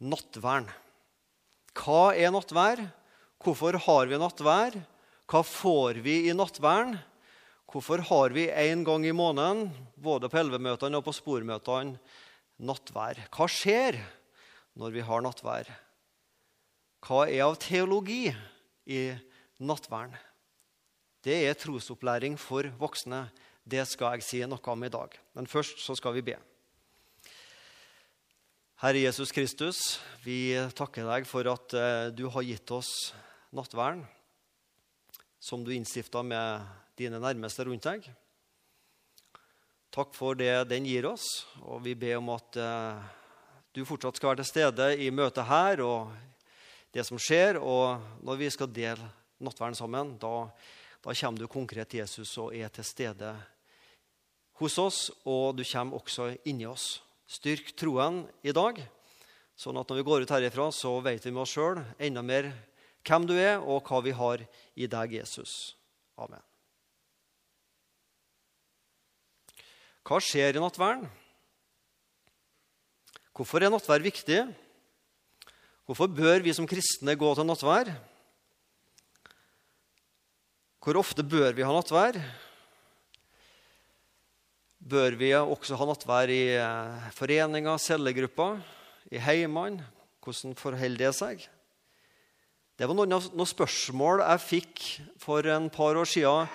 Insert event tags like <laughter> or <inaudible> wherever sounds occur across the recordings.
nattvern. Hva er nattvær? Hvorfor har vi nattvær? Hva får vi i nattvern? Hvorfor har vi en gang i måneden, både på elvemøtene og på spormøtene, nattvær? Hva skjer når vi har nattvær? Hva er av teologi i nattvern? Det er trosopplæring for voksne. Det skal jeg si noe om i dag. Men først så skal vi be. Herre Jesus Kristus, vi takker deg for at eh, du har gitt oss nattvern som du innstifta med dine nærmeste rundt deg. Takk for det den gir oss, og vi ber om at eh, du fortsatt skal være til stede i møtet her og det som skjer. Og når vi skal dele nattverden sammen, da, da kommer du konkret, til Jesus, og er til stede hos oss, og du kommer også inni oss. Styrk troen i dag, sånn at når vi går ut herifra, så vet vi med oss sjøl enda mer hvem du er, og hva vi har i deg, Jesus. Amen. Hva skjer i nattverden? Hvorfor er nattverd viktig? Hvorfor bør vi som kristne gå til nattverd? Hvor ofte bør vi ha nattverd? Bør vi også ha nattvær i eh, foreninger, cellegrupper, i heimene. Hvordan forholder det seg? Det var noen, noen, spørsmål jeg fikk for en par år siden.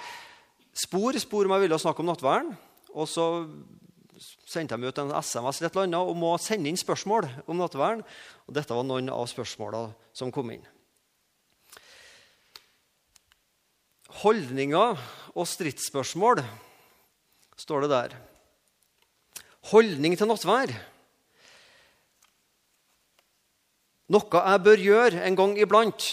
Spor spor om jeg ville snakke om nattverden. Og så sendte de ut en SMS eller et eller annet om å sende inn spørsmål om nattverden. Og dette var noen av spørsmåla som kom inn. Holdninger og stridsspørsmål står det der. Holdning til nattvær. Noe jeg bør gjøre en gang iblant.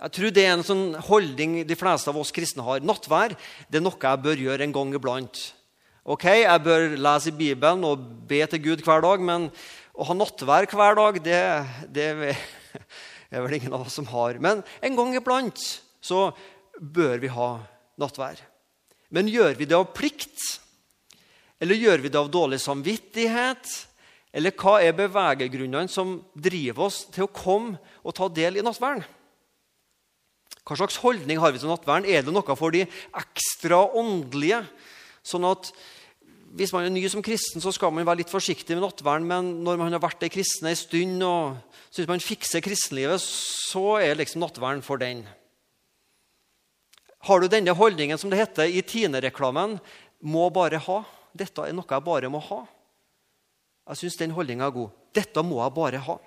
Jeg tror det er en sånn holdning de fleste av oss kristne har. Nattvær det er noe jeg bør gjøre en gang iblant. Ok, Jeg bør lese i Bibelen og be til Gud hver dag, men å ha nattvær hver dag, det, det er vel <laughs> ingen av oss som har. Men en gang iblant så bør vi ha nattvær. Men gjør vi det av plikt? Eller gjør vi det av dårlig samvittighet? Eller hva er bevegegrunnene som driver oss til å komme og ta del i nattverden? Hva slags holdning har vi til nattverden? Er det noe for de ekstra åndelige? Sånn at hvis man er ny som kristen, så skal man være litt forsiktig med nattverden, men når man har vært ei kristen ei stund og syns man fikser kristenlivet, så er liksom nattverden for den. Har du denne holdningen som det heter i Tine-reklamen 'må bare ha'? Dette er noe jeg bare må ha. Jeg syns den holdninga er god. Dette må jeg bare ha.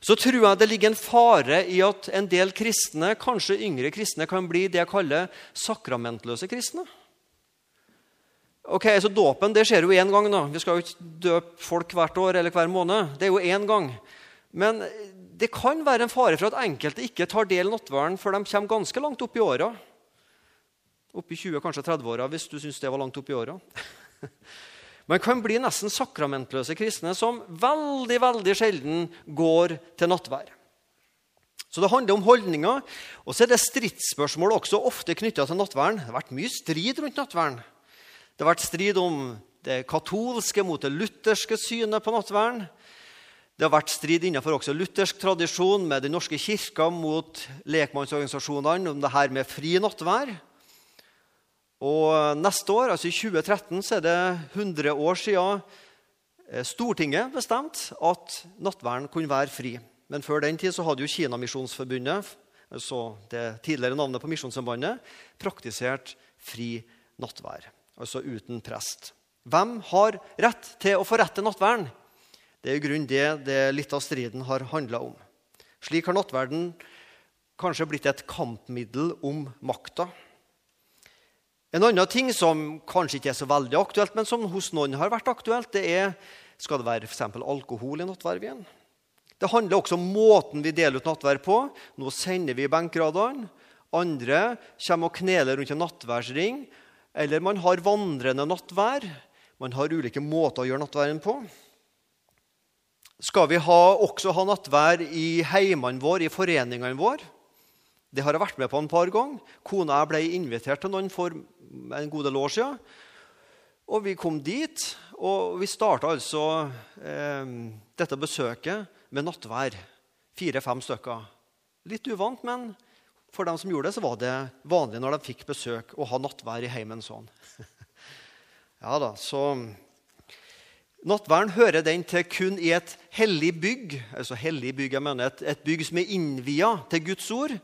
Så tror jeg det ligger en fare i at en del kristne, kanskje yngre kristne, kan bli det jeg kaller sakramentløse kristne. Ok, så Dåpen det skjer jo én gang. da. Vi skal jo ikke døpe folk hvert år eller hver måned. Det er jo én gang. Men det kan være en fare for at enkelte ikke tar del i nattverden før de kommer ganske langt opp i åra. Opp i 20, kanskje 30-åra, hvis du syns det var langt opp i åra. <laughs> Man kan bli nesten sakramentløse kristne som veldig veldig sjelden går til nattvær. Så det handler om holdninger. Og så er det stridsspørsmål også ofte knytta til nattverden. Det har vært mye strid rundt nattverden. Det har vært strid om det katolske mot det lutherske synet på nattverden. Det har vært strid innenfor også luthersk tradisjon med Den norske kirka mot lekmannsorganisasjonene om det her med fri nattvær. Og Neste år, altså i 2013, så er det 100 år siden eh, Stortinget bestemte at nattverden kunne være fri. Men før den tid så hadde jo Kinamisjonsforbundet, altså det tidligere navnet på Misjonssambandet, praktisert fri nattvær, altså uten prest. Hvem har rett til å forrette nattverden? Det er i grunnen det, det litt av striden har handla om. Slik har nattverden kanskje blitt et kampmiddel om makta. En annen ting som kanskje ikke er så veldig aktuelt, men som hos noen har vært aktuelt, det er skal det være for alkohol i nattverdvien. Det handler også om måten vi deler ut nattverd på. Nå sender vi benkradene. Andre kommer og kneler rundt en nattverdsring. Eller man har vandrende nattvær. Man har ulike måter å gjøre nattverden på skal vi ha, også ha nattvær i heimene våre, i foreningene våre. Det har jeg vært med på en par ganger. Kona ble invitert til noen for en god del år siden. Og vi kom dit, og vi starta altså eh, dette besøket med nattvær. Fire-fem stykker. Litt uvant, men for dem som gjorde det, så var det vanlig når de fikk besøk, å ha nattvær i heimen sånn. <laughs> ja da, så Nattværen hører den til kun i et hellig bygg, altså hellig bygg, jeg mener et, et bygg som er innvia til Guds ord.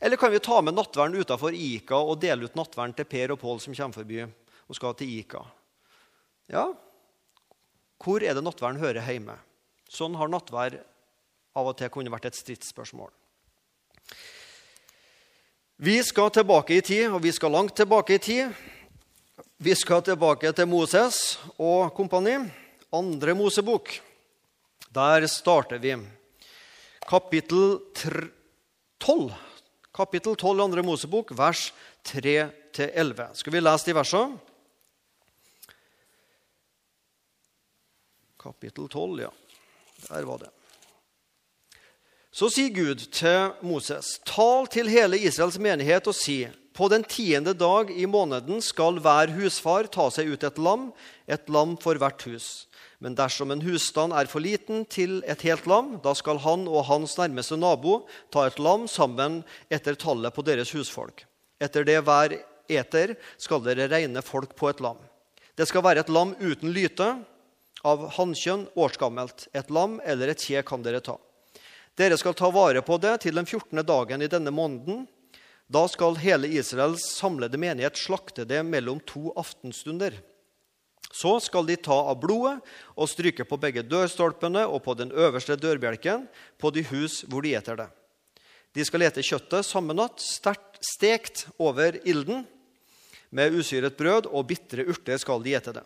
Eller kan vi ta med nattverden utafor Ika og dele ut nattverden til Per og Pål som kommer forbi og skal til Ika? Ja, hvor er det nattverden hører hjemme? Sånn har nattverd av og til kunne vært et stridsspørsmål. Vi skal tilbake i tid, og vi skal langt tilbake i tid. Vi skal tilbake til Moses og kompani. Andre Mosebok. Der starter vi. Kapittel 12. Kapittel 12 Andre Mosebok, vers 3-11. Skal vi lese de versene? Kapittel 12, ja. Der var det. Så sier Gud til Moses.: Tal til hele Israels menighet og si:" På den tiende dag i måneden skal hver husfar ta seg ut et lam, et lam for hvert hus. Men dersom en husstand er for liten til et helt lam, da skal han og hans nærmeste nabo ta et lam sammen etter tallet på deres husfolk. Etter det hver eter skal dere regne folk på et lam. Det skal være et lam uten lyte, av hannkjønn, årsgammelt. Et lam eller et kje kan dere ta. Dere skal ta vare på det til den 14. dagen i denne måneden. Da skal hele Israels samlede menighet slakte det mellom to aftenstunder. Så skal de ta av blodet og stryke på begge dørstolpene og på den øverste dørbjelken på de hus hvor de eter det. De skal ete kjøttet samme natt, sterkt stekt over ilden. Med usyret brød og bitre urter skal de ete det.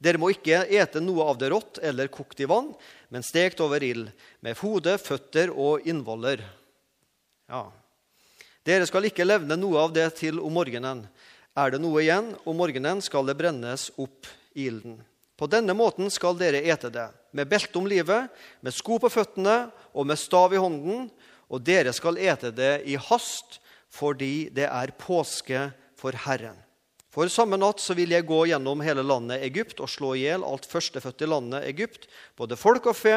Dere må ikke ete noe av det rått eller kokt i vann, men stekt over ild, med hode, føtter og innvoller. Ja. Dere skal ikke levne noe av det til om morgenen. Er det noe igjen om morgenen, skal det brennes opp ilden. På denne måten skal dere ete det, med belte om livet, med sko på føttene og med stav i hånden, og dere skal ete det i hast, fordi det er påske for Herren. For samme natt så vil jeg gå gjennom hele landet Egypt og slå i hjel alt førstefødte i landet Egypt, både folk og fe,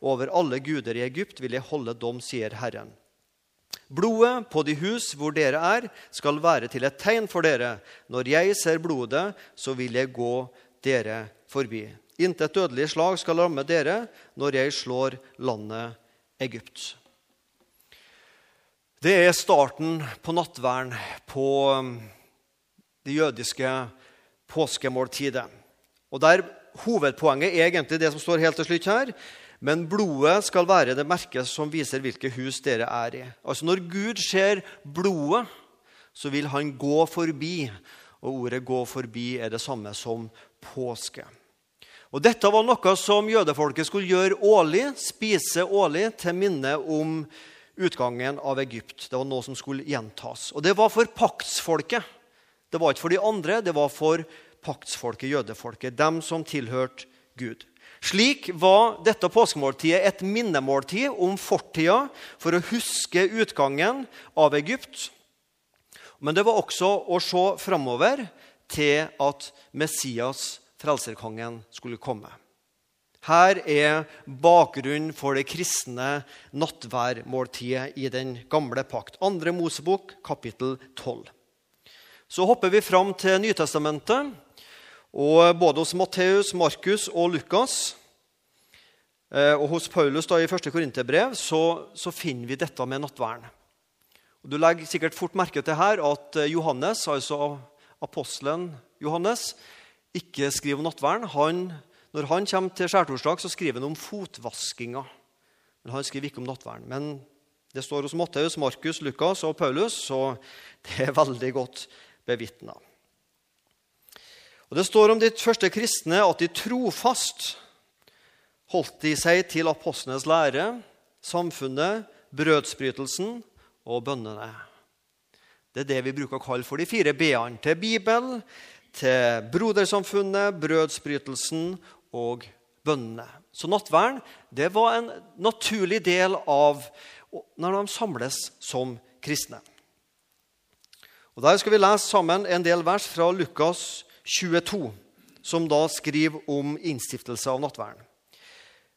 og over alle guder i Egypt vil jeg holde dom, sier Herren. Blodet på de hus hvor dere er, skal være til et tegn for dere. Når jeg ser blodet, så vil jeg gå dere forbi. Intet dødelig slag skal ramme dere når jeg slår landet Egypt. Det er starten på nattverden på det jødiske påskemåltidet. Og der Hovedpoenget er egentlig det som står helt til slutt her. Men blodet skal være det merket som viser hvilke hus dere er i. Altså Når Gud ser blodet, så vil han gå forbi. Og ordet 'gå forbi' er det samme som påske. Og Dette var noe som jødefolket skulle gjøre årlig, spise årlig, til minne om utgangen av Egypt. Det var noe som skulle gjentas. Og det var for paktsfolket. Det var ikke for de andre, det var for paktsfolket, jødefolket, dem som tilhørte Gud. Slik var dette påskemåltidet et minnemåltid om fortida for å huske utgangen av Egypt. Men det var også å se framover til at Messias, frelserkongen, skulle komme. Her er bakgrunnen for det kristne nattværmåltidet i den gamle pakt. Andre Mosebok, kapittel 12. Så hopper vi fram til Nytestamentet. Og både hos Matteus, Markus og Lukas eh, og hos Paulus da, i 1. Korinterbrev så, så, finner vi dette med nattverden. Og du legger sikkert fort merke til her at eh, Johannes, altså apostelen Johannes, ikke skriver om nattverden. Han, når han kommer til skjærtorsdag, så skriver han om fotvaskinga. Men han skriver ikke om nattverden. Men det står hos Matteus, Markus, Lukas og Paulus, så <laughs> det er veldig godt bevitna. Og Det står om de første kristne at de trofast holdt de seg til apostlenes lære, samfunnet, brødsbrytelsen og bønnene. Det er det vi bruker å kalle for de fire b-ene. Til Bibelen, til brodersamfunnet, brødsbrytelsen og bønnene. Så nattverden det var en naturlig del av når de samles som kristne. Og Der skal vi lese sammen en del vers fra Lukas 22. som da skriver om innstiftelse av nattverden.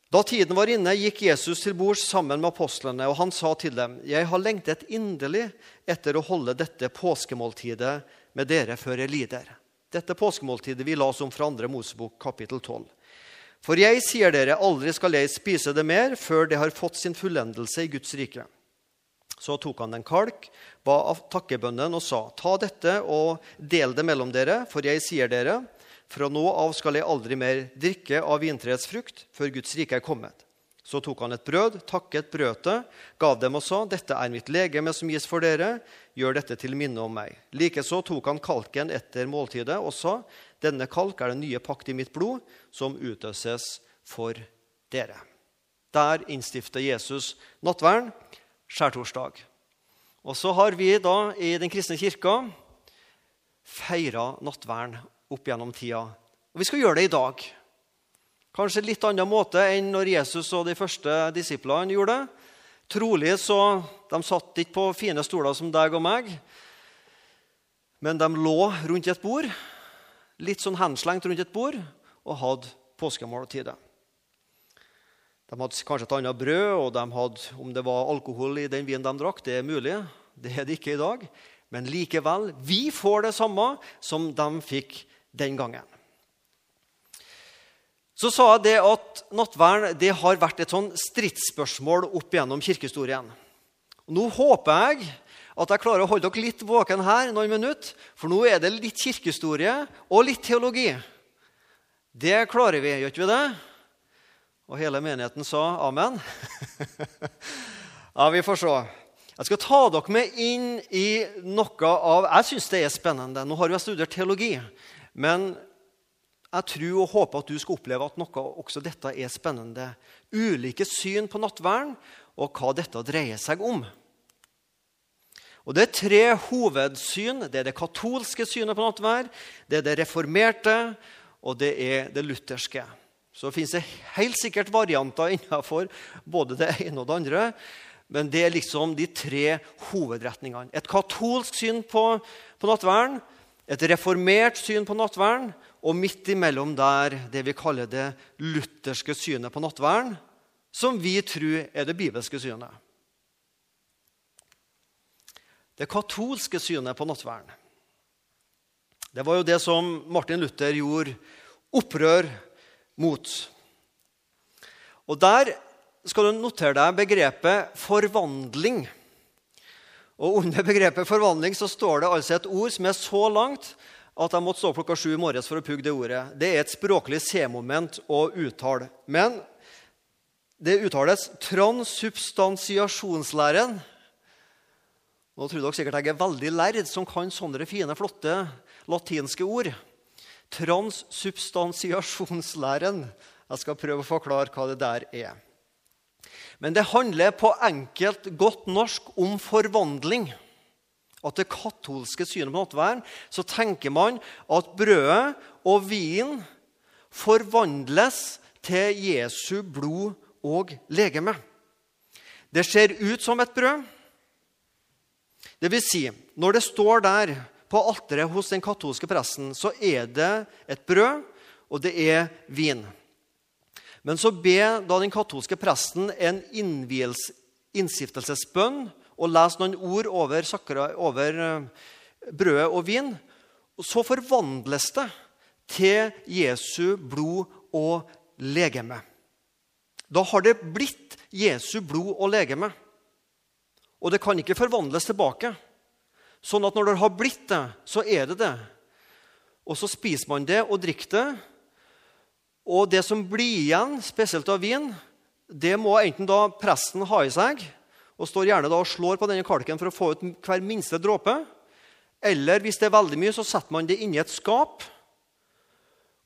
Da tiden var inne, gikk Jesus til bords sammen med apostlene, og han sa til dem, 'Jeg har lengtet inderlig etter å holde dette påskemåltidet med dere før jeg lider.' Dette påskemåltidet vi la oss om fra 2. Mosebok kapittel 12. For jeg sier dere, aldri skal jeg spise det mer før det har fått sin fullendelse i Guds rike. Så tok han en kalk, ba takkebønnen og sa, ta dette og del det mellom dere, for jeg sier dere, fra nå av skal jeg aldri mer drikke av vintreets frukt før Guds rike er kommet. Så tok han et brød, takket brødet, gav dem og sa, dette er mitt legeme som gis for dere, gjør dette til minne om meg. Likeså tok han kalken etter måltidet og sa, denne kalk er den nye pakt i mitt blod, som utøses for dere. Der innstifter Jesus nattverden skjærtorsdag. Og så har vi da i Den kristne kirka feira nattverden opp gjennom tida. Og vi skal gjøre det i dag. Kanskje litt annen måte enn når Jesus og de første disiplene gjorde det. Trolig så De satt ikke på fine stoler som deg og meg, men de lå rundt et bord, litt sånn henslengt rundt et bord, og hadde påskemåltidet. De hadde kanskje et annet brød, og de hadde, om det var alkohol i den vinen de drakk, det er mulig. Det er det ikke i dag. Men likevel, vi får det samme som de fikk den gangen. Så sa jeg det at nattvern det har vært et sånn stridsspørsmål opp gjennom kirkehistorien. Nå håper jeg at jeg klarer å holde dere litt våken her noen minutter, for nå er det litt kirkehistorie og litt teologi. Det klarer vi, gjør ikke vi det? Og hele menigheten sa amen. <laughs> ja, vi får se. Jeg skal ta dere med inn i noe av Jeg syns det er spennende. Nå har jeg studert teologi. Men jeg tror og håper at du skal oppleve at noe også dette er spennende. Ulike syn på nattverden og hva dette dreier seg om. Og Det er tre hovedsyn. Det er det katolske synet på nattverd, det er det reformerte, og det er det lutherske. Så fins det helt sikkert varianter innenfor både det ene og det andre. Men det er liksom de tre hovedretningene. Et katolsk syn på, på nattverden, et reformert syn på nattverden, og midt imellom der det vi kaller det lutherske synet på nattverden, som vi tror er det bibelske synet. Det katolske synet på nattverden det var jo det som Martin Luther gjorde opprør mot. Og Der skal du notere deg begrepet 'forvandling'. Og Under begrepet 'forvandling' så står det altså et ord som er så langt at jeg måtte stå klokka sju i morges for å pugge det ordet. Det er et språklig C-moment å uttale. Men det uttales transsubstansiasjonslæren. Nå tror dere sikkert jeg er veldig lærd som kan sånne fine, flotte latinske ord transsubstansiasjonslæren. Jeg skal prøve å forklare hva det der er. Men det handler på enkelt, godt norsk om forvandling. At det katolske synet på nattverden så tenker man at brødet og vin forvandles til Jesu blod og legeme. Det ser ut som et brød. Det vil si, når det står der på alteret hos den katolske presten så er det et brød, og det er vin. Men så ber da den katolske presten en innstiftelsesbønn og leser noen ord over, sakra, over eh, brødet og vin. Og så forvandles det til Jesu blod og legeme. Da har det blitt Jesu blod og legeme. Og det kan ikke forvandles tilbake. Sånn at når det har blitt det, så er det det. Og så spiser man det og drikker det. Og det som blir igjen, spesielt av vin, det må enten da presten ha i seg, og står gjerne da og slår på denne kalken for å få ut hver minste dråpe. Eller hvis det er veldig mye, så setter man det inni et skap.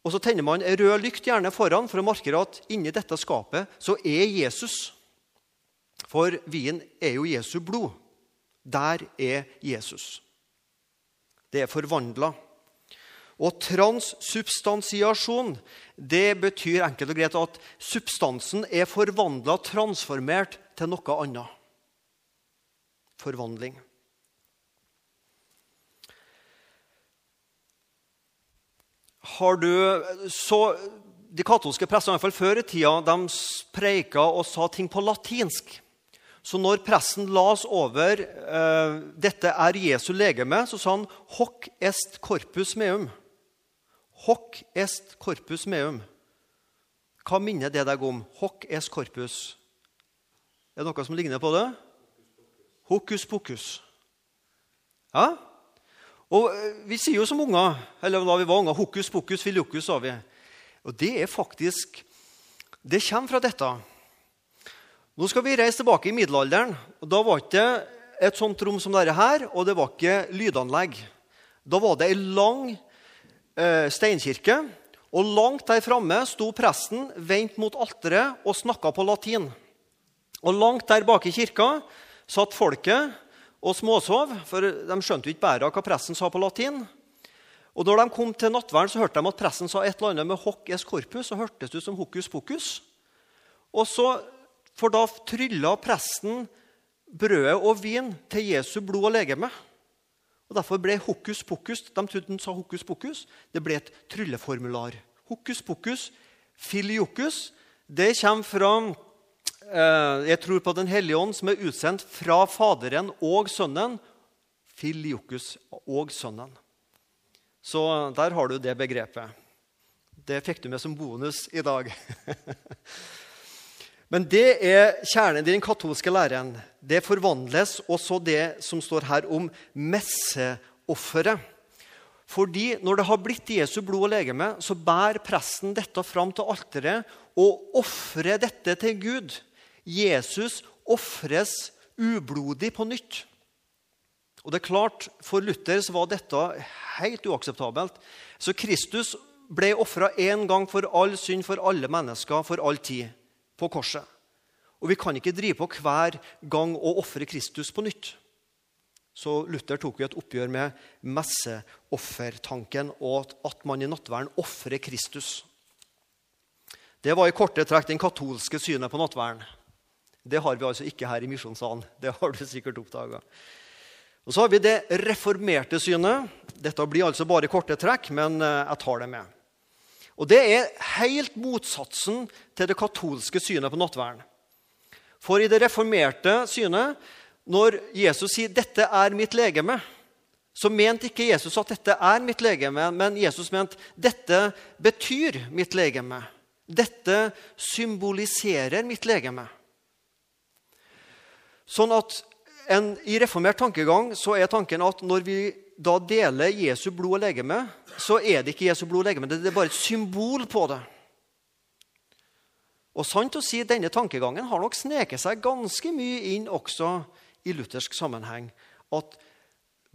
Og så tenner man en rød lykt gjerne foran for å markere at inni dette skapet så er Jesus. For vin er jo Jesu blod. Der er Jesus. Det er forvandla. Og transsubstansiasjon det betyr enkelt og greit at substansen er forvandla, transformert til noe annet. Forvandling. har du så De katolske prestene, i hvert fall før i tida, de preika og sa ting på latinsk. Så når presten las over eh, 'Dette er Jesu legeme', så sa han 'Hoc est corpus meum'. Hoc est corpus meum. Hva minner det deg om? Hoc est corpus. Er det noe som ligner på det? Hokus pokus. Ja? Og eh, Vi sier jo som unger, eller da vi var unger, hokus pokus filiokus, sa vi. Og det er faktisk Det kommer fra dette. Nå skal vi reise tilbake i middelalderen. og Da var ikke et sånt rom som dette her, og det var ikke lydanlegg. Da var det ei lang eh, steinkirke, og langt der framme sto presten vendt mot alteret og snakka på latin. Og langt der bak i kirka satt folket og småsov, for de skjønte jo ikke bæret hva presten sa på latin. Og når de kom til nattverden, så hørte de at presten sa et eller annet med 'hoc es corpus', og hørtes ut som hokus pokus. Og så, For da trylla presten brødet og vin til Jesu blod og legeme. Og Derfor ble hokus pokus de trodde han sa hokus pokus, det ble et trylleformular. Hokus pokus, filiokus, det kommer fra Eh, jeg tror på Den hellige ånd, som er utsendt fra Faderen og Sønnen. Filiokus og Sønnen. Så der har du det begrepet. Det fikk du med som bonus i dag. <laughs> Men det er kjernen i den katolske læren. Det forvandles også det som står her om messeofferet. Fordi når det har blitt Jesu blod og legeme, så bærer presten dette fram til alteret og ofrer dette til Gud. Jesus ofres ublodig på nytt. Og det er klart, For Luther var dette helt uakseptabelt. Så Kristus ble ofra én gang for all synd for alle mennesker for all tid på korset. Og vi kan ikke drive på hver gang og ofre Kristus på nytt. Så Luther tok jo et oppgjør med messeoffertanken og at man i nattverden ofrer Kristus. Det var i korte trekk den katolske synet på nattverden. Det har vi altså ikke her i Misjonssalen. Det har du sikkert oppdaga. Og så har vi det reformerte synet. Dette blir altså bare korte trekk, men eh, jeg tar det med. Og Det er helt motsatsen til det katolske synet på nattverden. For i det reformerte synet, når Jesus sier 'dette er mitt legeme', så mente ikke Jesus at dette er mitt legeme, men Jesus mente dette betyr mitt legeme. Dette symboliserer mitt legeme. Sånn at en, I reformert tankegang så er tanken at når vi da deler Jesu blod og legeme, så er det ikke Jesu blod og legeme, det er bare et symbol på det. Og sant å si, Denne tankegangen har nok sneket seg ganske mye inn også i luthersk sammenheng. At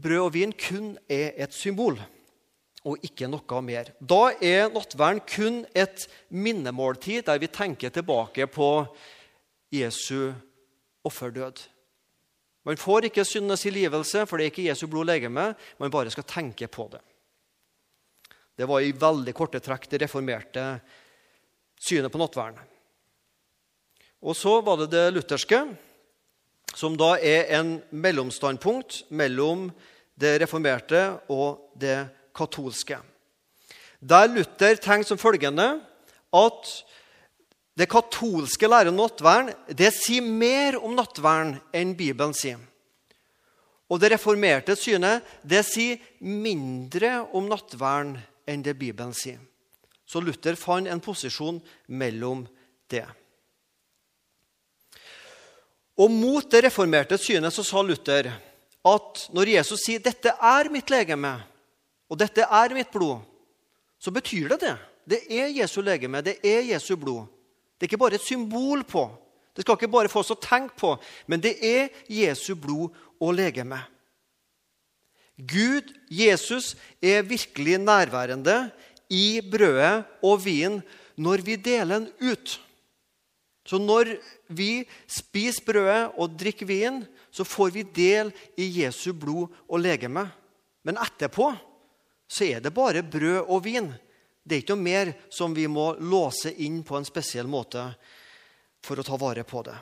brød og vin kun er et symbol, og ikke noe mer. Da er nattverden kun et minnemåltid der vi tenker tilbake på Jesu offerdød. Man får ikke syndenes tilgivelse, for det er ikke Jesu blod legeme. Man bare skal tenke på det. Det var i veldig korte trekk det reformerte synet på nattverden. Og så var det det lutherske, som da er en mellomstandpunkt mellom det reformerte og det katolske. Der Luther tenkte som følgende at det katolske lærer om nattverden det sier mer om nattvern enn Bibelen sier. Og det reformerte synet det sier mindre om nattvern enn det Bibelen sier. Så Luther fant en posisjon mellom det. Og mot det reformerte synet så sa Luther at når Jesus sier 'dette er mitt legeme', og 'dette er mitt blod', så betyr det det. Det er Jesu legeme, det er Jesu blod. Det er ikke bare et symbol på. Det skal ikke bare få oss å tenke på, men det er Jesu blod og legeme. Gud, Jesus, er virkelig nærværende i brødet og vinen når vi deler den ut. Så når vi spiser brødet og drikker vin, så får vi del i Jesu blod og legeme. Men etterpå så er det bare brød og vin. Det er ikke noe mer som vi må låse inn på en spesiell måte for å ta vare på det.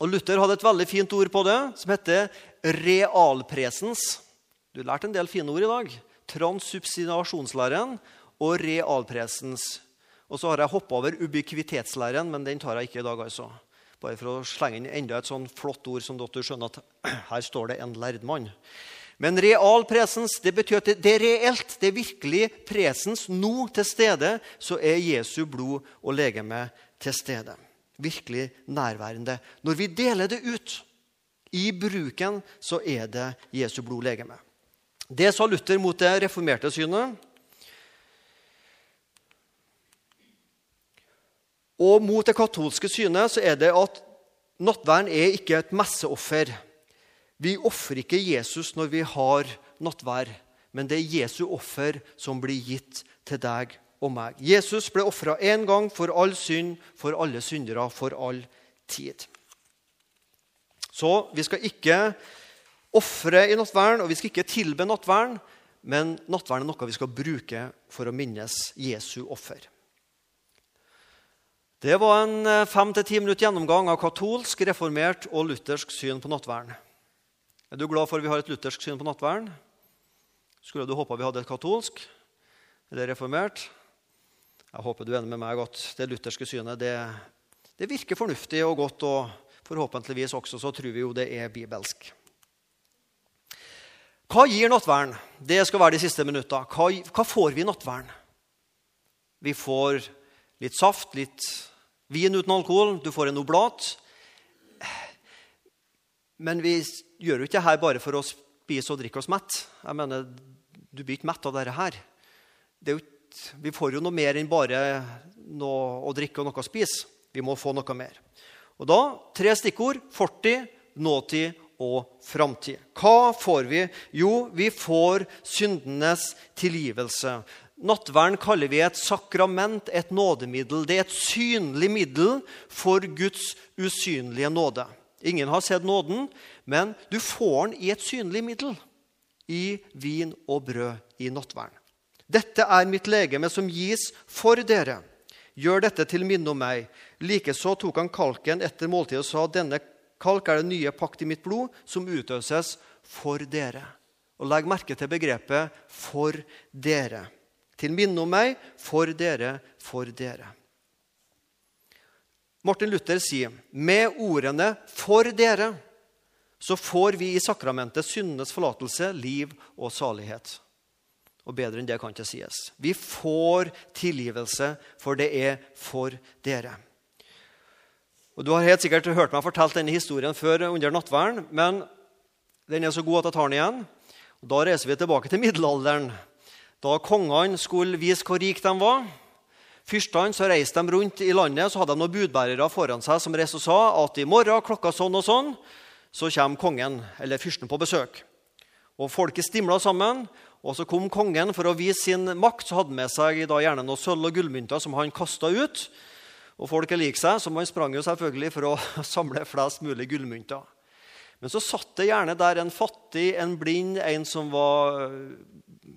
Og Luther hadde et veldig fint ord på det, som heter realpresens. Du lærte en del fine ord i dag. Transsubsidiasjonslæren og realpresens. Og så har jeg hoppa over ubikvitetslæren, men den tar jeg ikke i dag. altså. Bare for å slenge inn enda et sånn flott ord som dere skjønner at <clears throat> her står det en lærd mann. Men real presens det betyr at det er reelt. Det er virkelig presens nå til stede. Så er Jesu blod og legeme til stede. Virkelig nærværende. Når vi deler det ut i bruken, så er det Jesu blod og legeme. Det sa Luther mot det reformerte synet. Og mot det katolske synet så er det at nattverden er ikke et messeoffer. Vi ofrer ikke Jesus når vi har nattvær, men det er Jesu offer som blir gitt til deg og meg. Jesus ble ofra én gang for all synd, for alle syndere, for all tid. Så vi skal ikke ofre i nattverden, og vi skal ikke tilbe nattverden, men nattverden er noe vi skal bruke for å minnes Jesu offer. Det var en eh, fem til ti minutter gjennomgang av katolsk, reformert og luthersk syn på nattverden. Er du glad for at vi har et luthersk syn på nattverden? Skulle du håpa vi hadde et katolsk eller reformert? Jeg håper du er enig med meg at det lutherske synet det, det virker fornuftig og godt. Og forhåpentligvis også så tror vi jo det er bibelsk. Hva gir nattverden? Det skal være de siste minutta. Hva, hva får vi i nattverden? Vi får litt saft, litt Vin uten alkohol, du får en oblat. Men vi gjør jo ikke her bare for å spise og drikke oss mett. Jeg mener, Du blir ikke mett av dette her. Det jo, vi får jo noe mer enn bare noe å drikke og noe å spise. Vi må få noe mer. Og da tre stikkord fortid, nåtid og framtid. Hva får vi? Jo, vi får syndenes tilgivelse. Nattverden kaller vi et sakrament, et nådemiddel. Det er et synlig middel for Guds usynlige nåde. Ingen har sett nåden, men du får den i et synlig middel. I vin og brød i nattverden. Dette er mitt legeme som gis for dere. Gjør dette til minne om meg. Likeså tok han kalken etter måltidet og sa denne kalk er det nye pakt i mitt blod, som utøses for dere. Og Legg merke til begrepet 'for dere' til minne om meg, for dere, for dere. Martin Luther sier med ordene 'for dere' så får vi i sakramentet syndenes forlatelse, liv og salighet. Og bedre enn det kan ikke sies. Vi får tilgivelse, for det er for dere. Og Du har helt sikkert hørt meg fortelle denne historien før under nattverden, men den er så god at jeg tar den igjen. Og da reiser vi tilbake til middelalderen da kongene skulle vise hvor rike de var. Fyrstene så reiste de rundt i landet så hadde de noen budbærere foran seg som reiste og sa at i morgen klokka sånn og sånn så kommer kongen eller fyrsten på besøk. Og Folket stimla sammen, og så kom kongen for å vise sin makt. Så hadde han med seg da gjerne noen sølv- og gullmynter som han kasta ut. Og folket liker seg, så man sprang jo selvfølgelig for å <laughs> samle flest mulig gullmynter. Men så satt det gjerne der en fattig, en blind, en som var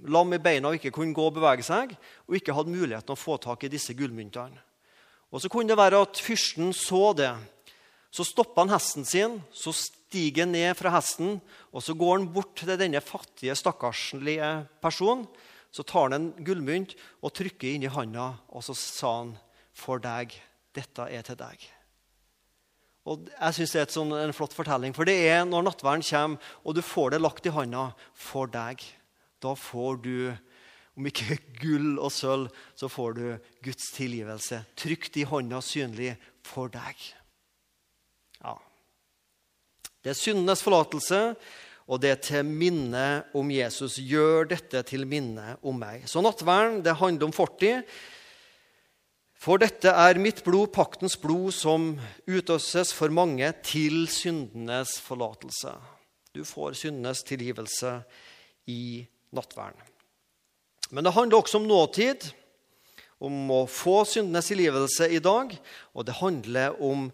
lam i beina og ikke kunne gå og bevege seg, og ikke hadde muligheten å få tak i disse gullmyntene. Og Så kunne det være at fyrsten så det. Så stoppa han hesten sin, så stiger han ned fra hesten, og så går han bort til denne fattige, stakkarslige personen. Så tar han en gullmynt og trykker inn i handa, og så sa han, 'For deg. Dette er til deg.' Og jeg synes Det er sånn, en flott fortelling, for det er når nattverden kommer, og du får det lagt i handa for deg. Da får du, om ikke <laughs> gull og sølv, så får du Guds tilgivelse trygt i hånda, synlig for deg. Ja. Det er syndenes forlatelse, og det er til minne om Jesus. Gjør dette til minne om meg. Så nattverden det handler om fortid. For dette er mitt blod, paktens blod, som utøses for mange til syndenes forlatelse. Du får syndenes tilgivelse i nattverden. Men det handler også om nåtid, om å få syndenes tilgivelse i dag. Og det handler om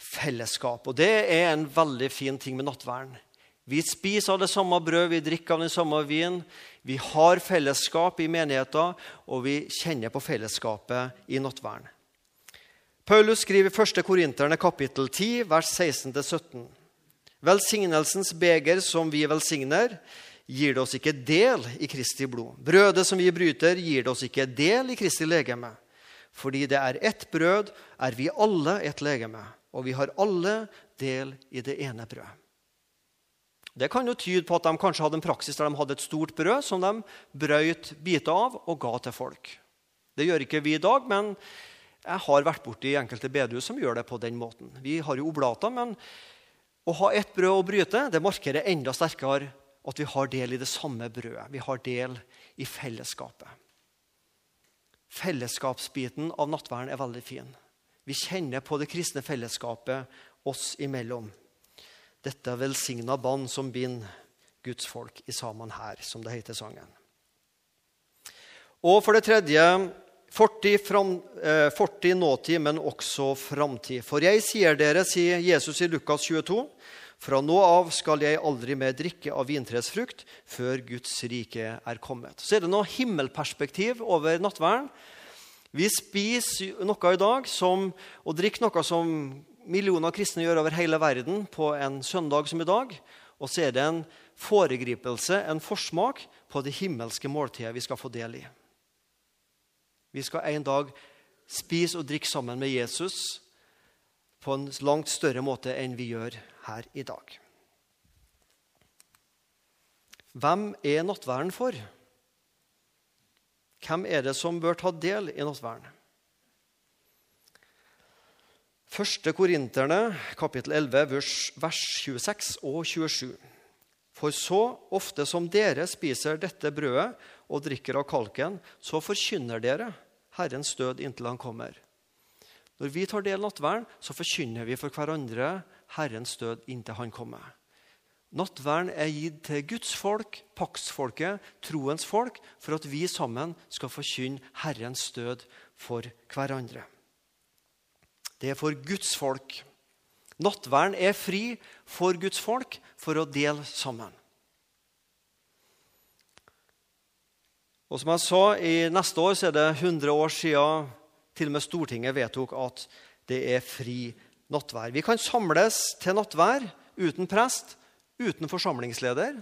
fellesskap. Og det er en veldig fin ting med nattverden. Vi spiser av det samme brød, vi drikker av den samme vin. Vi har fellesskap i menigheten, og vi kjenner på fellesskapet i nattverden. Paulus skriver i 1. Korinterne kapittel 10, vers 16-17. Velsignelsens beger som vi velsigner, gir det oss ikke del i Kristi blod. Brødet som vi bryter, gir det oss ikke del i Kristi legeme. Fordi det er ett brød, er vi alle et legeme, og vi har alle del i det ene brødet. Det kan jo tyde på at de kanskje hadde en praksis der de hadde et stort brød som de brøyt biter av og ga til folk. Det gjør ikke vi i dag, men jeg har vært borti enkelte bedehus som gjør det på den måten. Vi har jo oblater, men å ha ett brød å bryte det markerer enda sterkere at vi har del i det samme brødet. Vi har del i fellesskapet. Fellesskapsbiten av nattverden er veldig fin. Vi kjenner på det kristne fellesskapet oss imellom. Dette er velsigna bånd som binder Guds folk i sammen her, som det heter sangen. Og for det tredje fortid, fram, eh, fortid nåtid, men også framtid. For jeg sier dere, sier Jesus i Lukas 22, fra nå av skal jeg aldri mer drikke av vintreets frukt før Guds rike er kommet. Så er det noe himmelperspektiv over nattverden. Vi spiser noe i dag som, og drikker noe som millioner kristne gjør over hele verden på en søndag som i dag. Og så er det en foregripelse, en forsmak, på det himmelske måltidet vi skal få del i. Vi skal en dag spise og drikke sammen med Jesus på en langt større måte enn vi gjør her i dag. Hvem er nattverden for? Hvem er det som bør ta del i nattverden? Første Korinterne, kapittel 11, vers 26 og 27. For så ofte som dere spiser dette brødet og drikker av kalken, så forkynner dere Herrens død inntil han kommer. Når vi tar del i nattverden, så forkynner vi for hverandre Herrens død inntil han kommer. Nattverden er gitt til Guds folk, paktsfolket, troens folk, for at vi sammen skal forkynne Herrens død for hverandre. Det er for Guds folk. Nattverden er fri for Guds folk for å dele sammen. Og som jeg sa, i Neste år så er det 100 år siden til og med Stortinget vedtok at det er fri nattvær. Vi kan samles til nattvær uten prest, uten forsamlingsleder.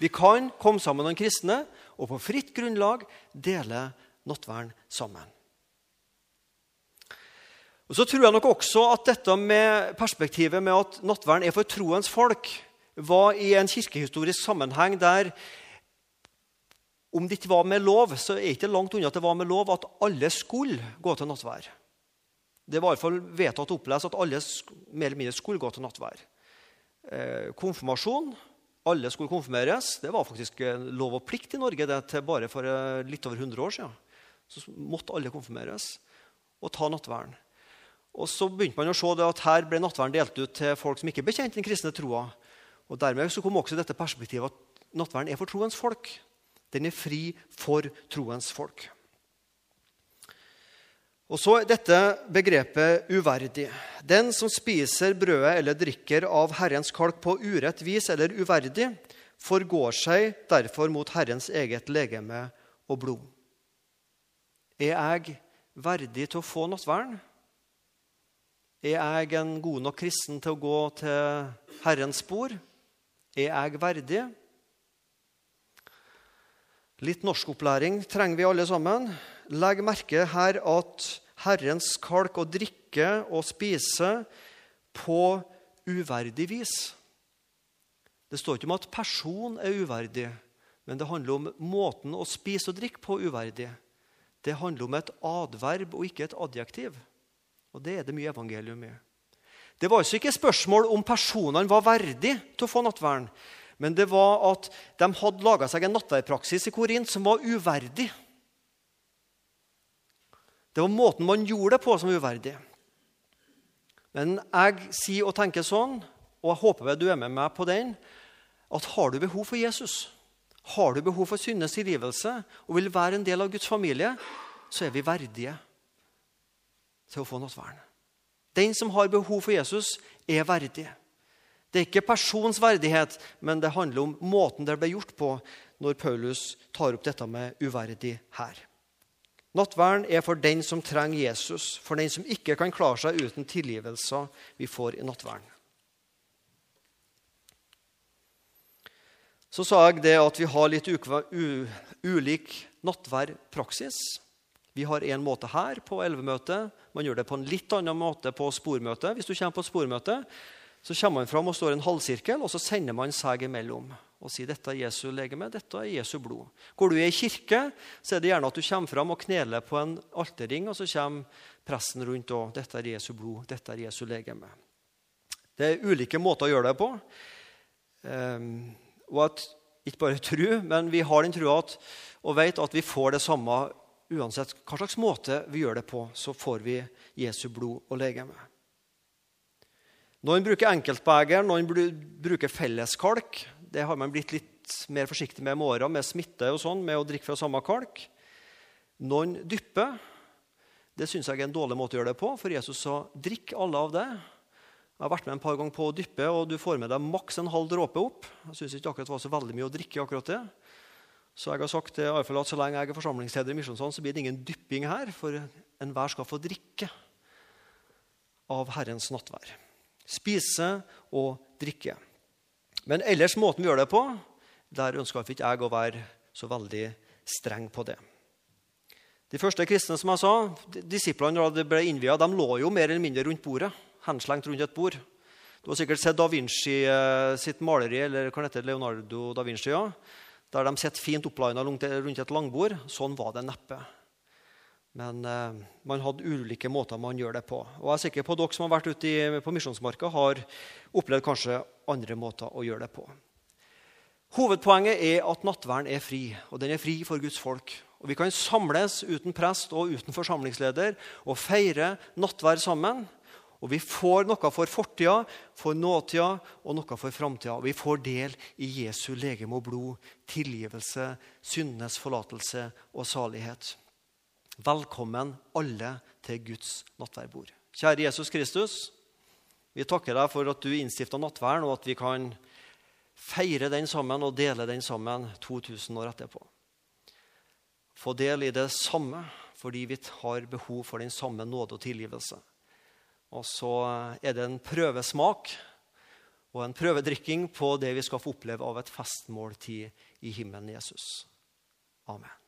Vi kan komme sammen noen kristne og på fritt grunnlag dele nattverden sammen. Og Så tror jeg nok også at dette med perspektivet med at nattverden er for troens folk, var i en kirkehistorisk sammenheng der om det ikke var med lov, så er det ikke langt unna at det var med lov at alle skulle gå til nattvær. Det var i hvert fall vedtatt å opplese at alle mer eller mindre skulle gå til nattvær. Eh, konfirmasjon alle skulle konfirmeres. Det var faktisk lov og plikt i Norge det til bare for eh, litt over 100 år siden. Så måtte alle konfirmeres og ta nattværen. Og så begynte man å se at her ble nattverden delt ut til folk som ikke bekjente den kristne troa. Og Dermed så kom også dette perspektivet at nattverden er for troens folk. Den er fri for troens folk. Og så dette begrepet uverdig. Den som spiser brødet eller drikker av Herrens kalk på urett vis eller uverdig, forgår seg derfor mot Herrens eget legeme og blod. Er jeg verdig til å få nattverden? Er jeg en god nok kristen til å gå til Herrens spor? Er jeg verdig? Litt norskopplæring trenger vi alle sammen. Legg merke her at Herrens kalk å drikke og spise på uverdig vis. Det står ikke om at person er uverdig, men det handler om måten å spise og drikke på uverdig. Det handler om et adverb og ikke et adjektiv. Og det er det mye evangelium i. Det var altså ikke spørsmål om personene var verdige til å få nattvern, men det var at de hadde laga seg en nattverdpraksis i Korint som var uverdig. Det var måten man gjorde det på, som var uverdig. Men jeg sier og tenker sånn, og jeg håper du er med meg på den, at har du behov for Jesus, har du behov for syndenes tilgivelse og vil være en del av Guds familie, så er vi verdige til å få nattvern. Den som har behov for Jesus, er verdig. Det er ikke persons verdighet, men det handler om måten det ble gjort på når Paulus tar opp dette med uverdig her. Nattvern er for den som trenger Jesus, for den som ikke kan klare seg uten tilgivelser vi får i nattverden. Så sa jeg det at vi har litt ulik nattverdpraksis. Vi har én måte her på elvemøtet. Man gjør det på en litt annen måte på spormøtet. Hvis du kommer på spormøtet, spormøte, så kommer man fram og står i en halvsirkel, og så sender man seg imellom og sier dette er Jesu legeme, dette er Jesu blod. Går du i ei kirke, så er det gjerne at du kommer fram og kneler på en alterring, og så kommer presten rundt og dette er Jesu blod, dette er Jesu legeme. Det er ulike måter å gjøre det på. Um, og at, ikke bare tro, men vi har den trua og vet at vi får det samme uansett hva slags måte vi gjør det på. Så får vi Jesu blod og legeme. Noen bruker enkeltbeger, noen bruker felleskalk. Det har man blitt litt mer forsiktig med med åra, med smitte og sånn, med å drikke fra samme kalk. Noen dypper. Det syns jeg er en dårlig måte å gjøre det på, for Jesus sa 'drikk alle av det'. Jeg har vært med en par ganger på å dyppe, og du får med deg maks en halv dråpe opp. Jeg syns ikke akkurat det var så veldig mye å drikke. akkurat det. Så jeg har sagt til at så lenge jeg er forsamlingsleder i Misjonssand, så blir det ingen dypping her, for enhver skal få drikke av Herrens nattvær. Spise og drikke. Men ellers måten vi gjør det på, der ønsker ikke jeg å være så veldig streng på det. De første kristne som jeg sa, disiplene da de ble innvia, de lå jo mer eller mindre rundt bordet henslengt rundt et bord. Du har sikkert sett Da Vinci eh, sitt maleri, eller hva heter Leonardo da Vinci, ja, der de sitter fint opplina rundt et langbord. Sånn var det neppe. Men eh, man hadde ulike måter man gjør det på. Og jeg er sikker på at dere som har vært ute i, på Misjonsmarka, har opplevd kanskje andre måter å gjøre det på. Hovedpoenget er at nattverden er fri, og den er fri for Guds folk. Og Vi kan samles uten prest og uten forsamlingsleder og feire nattverd sammen. Og vi får noe for fortida, for nåtida og noe for framtida. Vi får del i Jesu legeme og blod, tilgivelse, syndenes forlatelse og salighet. Velkommen alle til Guds nattverdbord. Kjære Jesus Kristus. Vi takker deg for at du innstifta nattverden, og at vi kan feire den sammen og dele den sammen 2000 år etterpå. Få del i det samme fordi vi har behov for den samme nåde og tilgivelse. Og så er det en prøvesmak og en prøvedrikking på det vi skal få oppleve av et festmåltid i himmelen Jesus. Amen.